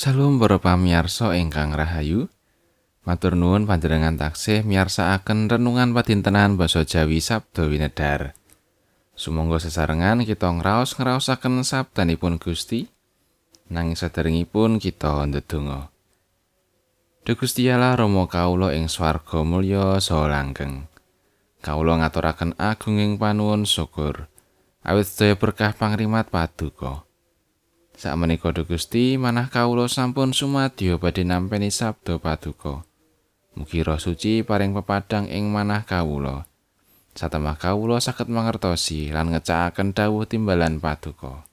Salam para pamirsa ingkang rahayu. Matur nuwun panjenengan taksih miyarsakaken renungan padintenan basa Jawi Sabda Winedar. Sumangga sesarengan kita ngraos-ngraosaken sabdanipun Gusti. Nanging saderengipun kita ndedonga. Duh Gusti Allah Rama kawula ing swarga mulya saha langgeng. Kawula ngaturaken agunging panuwun syukur. Awit sedaya berkah pangrimat paduka. Sakmenika Duh Gusti manah kawula sampun sumadyo badhe nampi sabda paduka. Mugi Roh Suci paring pepadang ing manah kawula. Satemah kawula saged mangertosi lan ngecakaken dawuh timbalan paduka.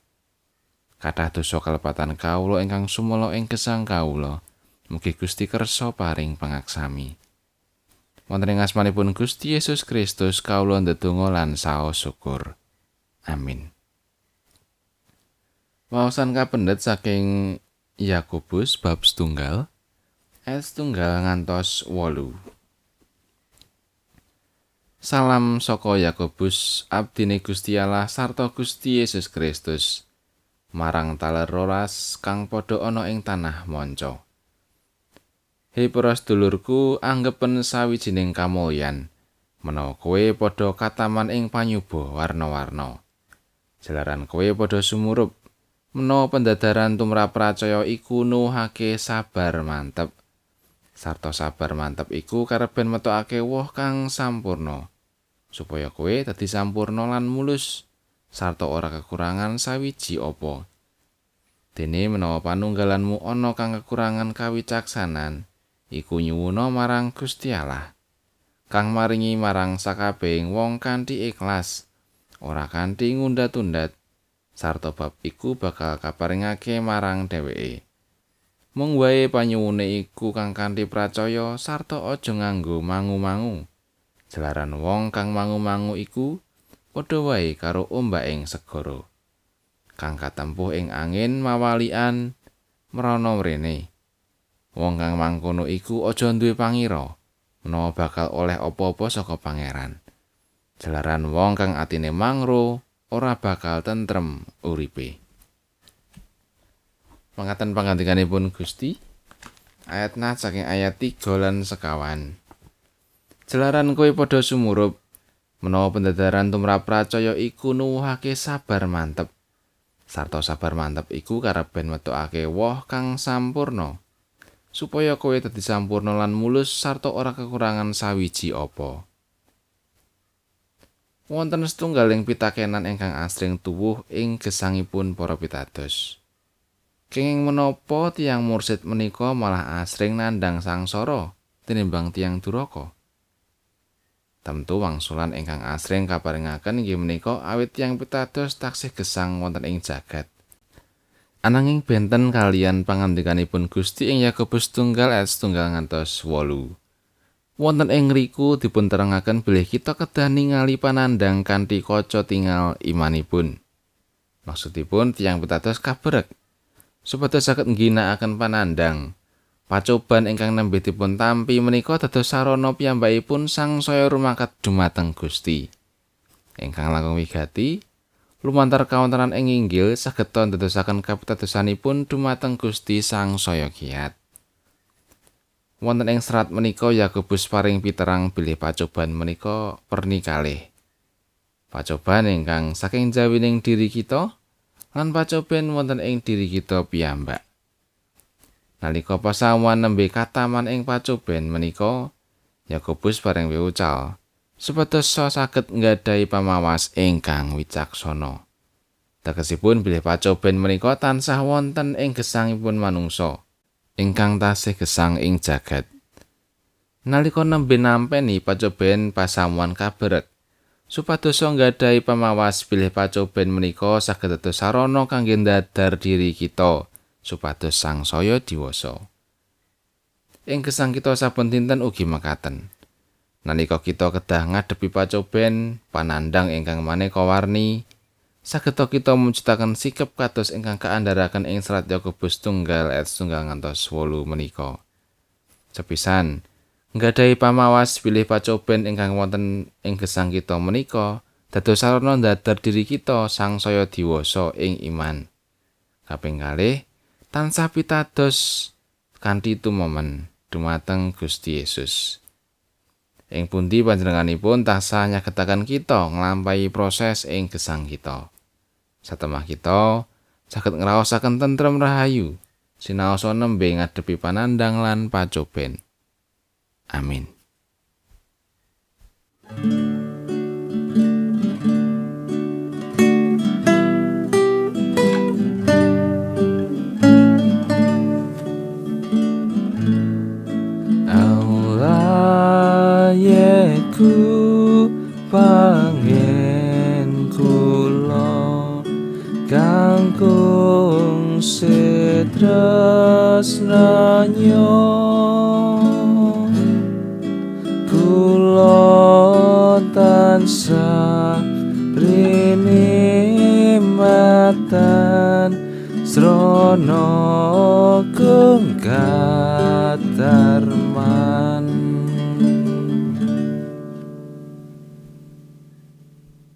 Kathah dosa kalepatan kawula ingkang sumala ing gesang kawula. Mugi Gusti kersa paring pangaksami. Wonten ing asmanipun Gusti Yesus Kristus kawula ndedonga lan saos syukur. Amin. Wawasan kapendet saking Yakobus bab setunggal ayat setunggal ngantos wolu. Salam saka Yakobus abdine Gusti Allah sarta Gusti Yesus Kristus marang taler rolas kang padha ana ing tanah monco. Hei para sedulurku anggepen sawijining kamulyan menawa kowe padha kataman ing panyuba warna-warna. Jalaran kowe padha sumurup menawa pendadaran tumrap pracaya iku nuhake sabar mantep. Sarta sabar mantep iku kareben metokake woh kang sampurno. Supaya kowe dadi sampurno lan mulus sarta ora kekurangan sawiji apa. Dene menawa panunggalanmu ana kang kekurangan kawicaksanan, iku nyuwuna marang Gusti Allah. Kang maringi marang sakabehing wong kanthi ikhlas, ora kanthi ngunda-tundat sarta bab iku bakal kaparingake marang dheweke. Mung wae panyuwune iku kang kanthi pracaya sarta aja nganggo mangu-mangu. Jalaran wong kang mangu-mangu iku padha wae karo ombaking segara. Kang katempuh ing angin mawalian mrana mrene. Wong kang mangkono iku aja duwe pangira menawa bakal oleh apa-apa saka pangeran. Jalaran wong kang atine mangro ora bakal tentrem uripe. Mangatan pangandikanipun Gusti ayat nah saking ayat 3 lan sekawan. Jelaran kowe padha sumurup menawa pendadaran tumrap pracaya iku nuwuhake sabar mantep. Sarta sabar mantep iku kareben metokake woh kang sampurno supaya kowe dadi sampurno lan mulus sarta ora kekurangan sawiji apa. Wonten setunggaling pitakenan ingkang asring tuwuh ing gesangipun para pitados. Kenging menapa tiang mursid menika malah asring nandang sangsara tinimbang tiang duraka? Tentu wangsulan ingkang asring kaparingaken inggih menika awit tiang pitados taksih gesang wonten ing jagat. Ananging benten kalian pangandikanipun Gusti ing Yakobus tunggal ayat tunggal ngantos wolu. Wonten ing ngriku dipunterangaken bilih kita kedah ningali panandang kanthi kaca tinggal imanipun. Maksudipun tiang pitados kabrek supados saged ngginakaken panandang. Pacoban ingkang nembe dipun tampi menika dados sarana piyambakipun sang saya rumakat dumateng Gusti. Ingkang langkung wigati lumantar kawontenan ing inggil saged ndadosaken kapitadosanipun dumateng Gusti sang saya kiat. Wonten ing serat menika Yakobus paring piterang bilih pacoban menika pernikalih. Pacoban ingkang saking jawining diri kita lan pacoban wonten ing diri kita piyambak. Nalika pasawan nembe kataman ing pacoban menika Yakobus paring wiucal supados saged nggadahi pamawas ingkang wicaksana. Tegesipun bilih pacoban menika tansah wonten ing gesangipun manungsa. Ingkang tasih gesang ing jagat. Nalika nembe nampeni pacoben pasamuan kabaret, supados nggadahi pamawas bilih pacoben menika saged dados sarana kangge ndadar diri kita supados sang saya diwasa. Ing gesang kita saben dinten ugi mekaten. Nalika kita kedah ngadepi pacoben panandang ingkang maneka warni, saged kita mujudaken sikap kados ingkang kaandharaken ing serat Yakobus tunggal ayat tunggal ngantos 8 menika. Sepisan nggadahi pamawas pilih pacoben ingkang wonten ing gesang kita menika dados sarana ndadar diri kita sang saya diwasa ing iman. Kaping kalih tansah pitados kanthi tumomen dumateng Gusti Yesus. Ing pundi panjenenganipun tansah nyagetaken kita nglampahi proses ing gesang kita. Satemah kita saged ngraosaken tentrem rahayu sinaosa nembe ngadepi panandang lan pacoben. Amin. pangen kangkung setresnanya kula tansah rene matan. Srana kengkatarman